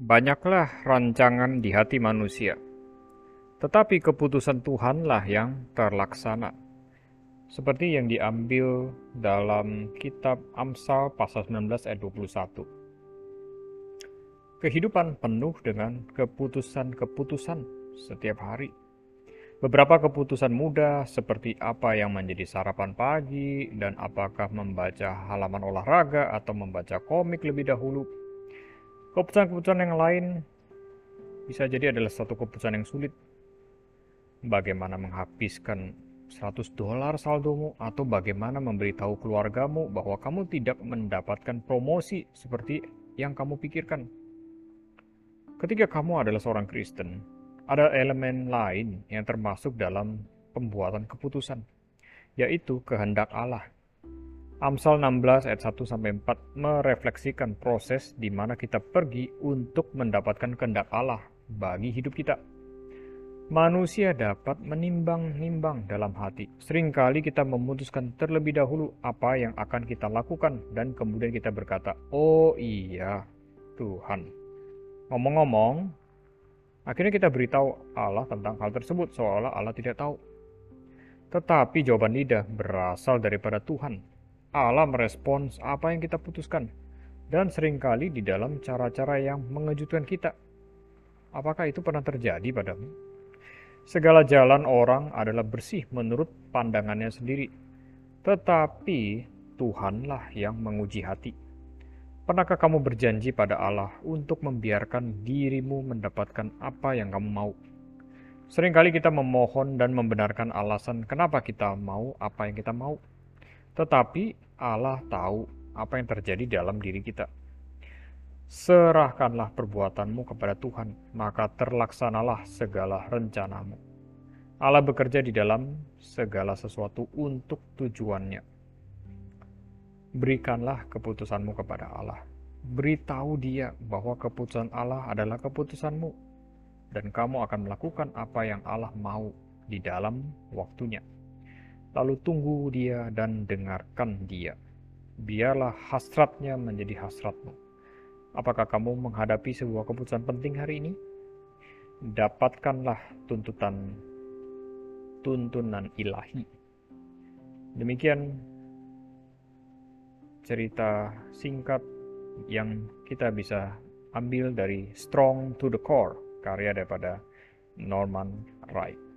Banyaklah rancangan di hati manusia, tetapi keputusan Tuhanlah yang terlaksana. Seperti yang diambil dalam kitab Amsal pasal 19 ayat 21. Kehidupan penuh dengan keputusan-keputusan setiap hari. Beberapa keputusan mudah seperti apa yang menjadi sarapan pagi dan apakah membaca halaman olahraga atau membaca komik lebih dahulu Keputusan-keputusan yang lain bisa jadi adalah satu keputusan yang sulit. Bagaimana menghabiskan 100 dolar saldomu atau bagaimana memberitahu keluargamu bahwa kamu tidak mendapatkan promosi seperti yang kamu pikirkan. Ketika kamu adalah seorang Kristen, ada elemen lain yang termasuk dalam pembuatan keputusan, yaitu kehendak Allah. Amsal 16 ayat 1 sampai 4 merefleksikan proses di mana kita pergi untuk mendapatkan kehendak Allah bagi hidup kita. Manusia dapat menimbang-nimbang dalam hati. Seringkali kita memutuskan terlebih dahulu apa yang akan kita lakukan dan kemudian kita berkata, "Oh iya, Tuhan." Ngomong-ngomong, akhirnya kita beritahu Allah tentang hal tersebut seolah Allah tidak tahu. Tetapi jawaban lidah berasal daripada Tuhan Allah merespons apa yang kita putuskan, dan sering kali di dalam cara-cara yang mengejutkan kita. Apakah itu pernah terjadi padamu? Segala jalan orang adalah bersih menurut pandangannya sendiri, tetapi Tuhanlah yang menguji hati. Pernahkah kamu berjanji pada Allah untuk membiarkan dirimu mendapatkan apa yang kamu mau? Seringkali kita memohon dan membenarkan alasan kenapa kita mau apa yang kita mau. Tetapi Allah tahu apa yang terjadi dalam diri kita. Serahkanlah perbuatanmu kepada Tuhan, maka terlaksanalah segala rencanamu. Allah bekerja di dalam segala sesuatu untuk tujuannya. Berikanlah keputusanmu kepada Allah. Beritahu dia bahwa keputusan Allah adalah keputusanmu, dan kamu akan melakukan apa yang Allah mau di dalam waktunya lalu tunggu dia dan dengarkan dia. Biarlah hasratnya menjadi hasratmu. Apakah kamu menghadapi sebuah keputusan penting hari ini? Dapatkanlah tuntutan tuntunan ilahi. Demikian cerita singkat yang kita bisa ambil dari Strong to the Core, karya daripada Norman Wright.